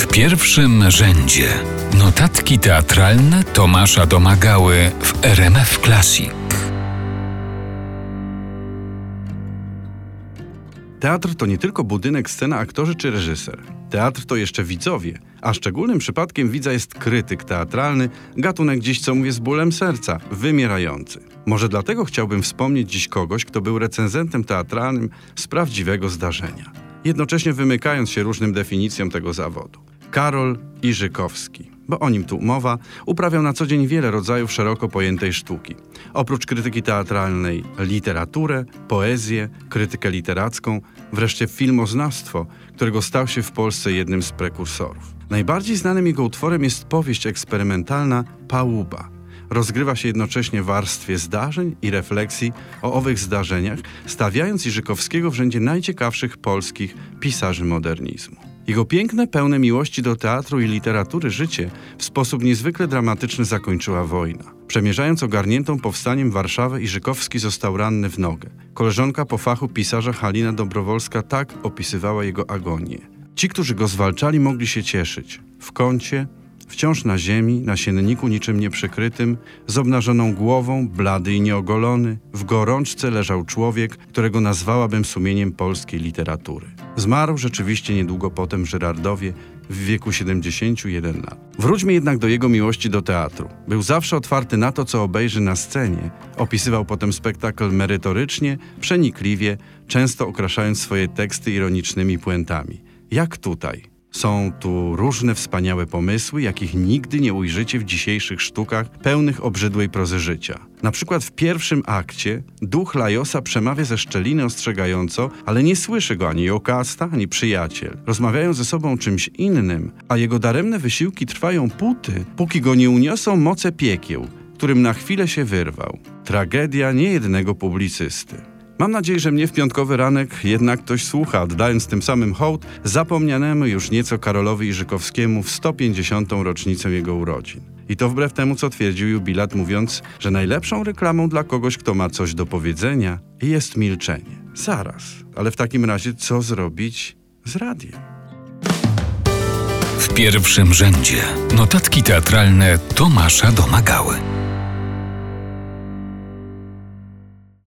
W pierwszym rzędzie notatki teatralne Tomasza Domagały w RMF Classic. Teatr to nie tylko budynek, scena, aktorzy czy reżyser. Teatr to jeszcze widzowie, a szczególnym przypadkiem widza jest krytyk teatralny, gatunek dziś, co mówię z bólem serca, wymierający. Może dlatego chciałbym wspomnieć dziś kogoś, kto był recenzentem teatralnym z prawdziwego zdarzenia, jednocześnie wymykając się różnym definicjom tego zawodu. Karol Iżykowski bo o nim tu mowa, uprawiał na co dzień wiele rodzajów szeroko pojętej sztuki. Oprócz krytyki teatralnej, literaturę, poezję, krytykę literacką, wreszcie filmoznawstwo, którego stał się w Polsce jednym z prekursorów. Najbardziej znanym jego utworem jest powieść eksperymentalna Pałuba. Rozgrywa się jednocześnie w warstwie zdarzeń i refleksji o owych zdarzeniach, stawiając Iżykowskiego w rzędzie najciekawszych polskich pisarzy modernizmu. Jego piękne, pełne miłości do teatru i literatury życie w sposób niezwykle dramatyczny zakończyła wojna. Przemierzając ogarniętą powstaniem Warszawę, Iżykowski został ranny w nogę. Koleżanka po fachu pisarza Halina Dobrowolska tak opisywała jego agonię. Ci, którzy go zwalczali, mogli się cieszyć. W kącie, wciąż na ziemi, na sienniku niczym nieprzykrytym, z obnażoną głową, blady i nieogolony, w gorączce leżał człowiek, którego nazwałabym sumieniem polskiej literatury. Zmarł rzeczywiście niedługo potem Żyrardowie w wieku 71 lat. Wróćmy jednak do jego miłości do teatru. Był zawsze otwarty na to, co obejrzy na scenie. Opisywał potem spektakl merytorycznie, przenikliwie, często okraszając swoje teksty ironicznymi puentami. Jak tutaj. Są tu różne wspaniałe pomysły, jakich nigdy nie ujrzycie w dzisiejszych sztukach pełnych obrzydłej prozy życia. Na przykład w pierwszym akcie duch Lajosa przemawia ze szczeliny ostrzegająco, ale nie słyszy go ani Jokasta, ani przyjaciel. Rozmawiają ze sobą czymś innym, a jego daremne wysiłki trwają póty, póki go nie uniosą moce piekieł, którym na chwilę się wyrwał. Tragedia niejednego publicysty. Mam nadzieję, że mnie w piątkowy ranek jednak ktoś słucha, oddając tym samym hołd zapomnianemu już nieco Karolowi Iżykowskiemu w 150. rocznicę jego urodzin. I to wbrew temu, co twierdził jubilat, mówiąc, że najlepszą reklamą dla kogoś, kto ma coś do powiedzenia, jest milczenie. Zaraz, ale w takim razie co zrobić z radiem? W pierwszym rzędzie notatki teatralne Tomasza Domagały.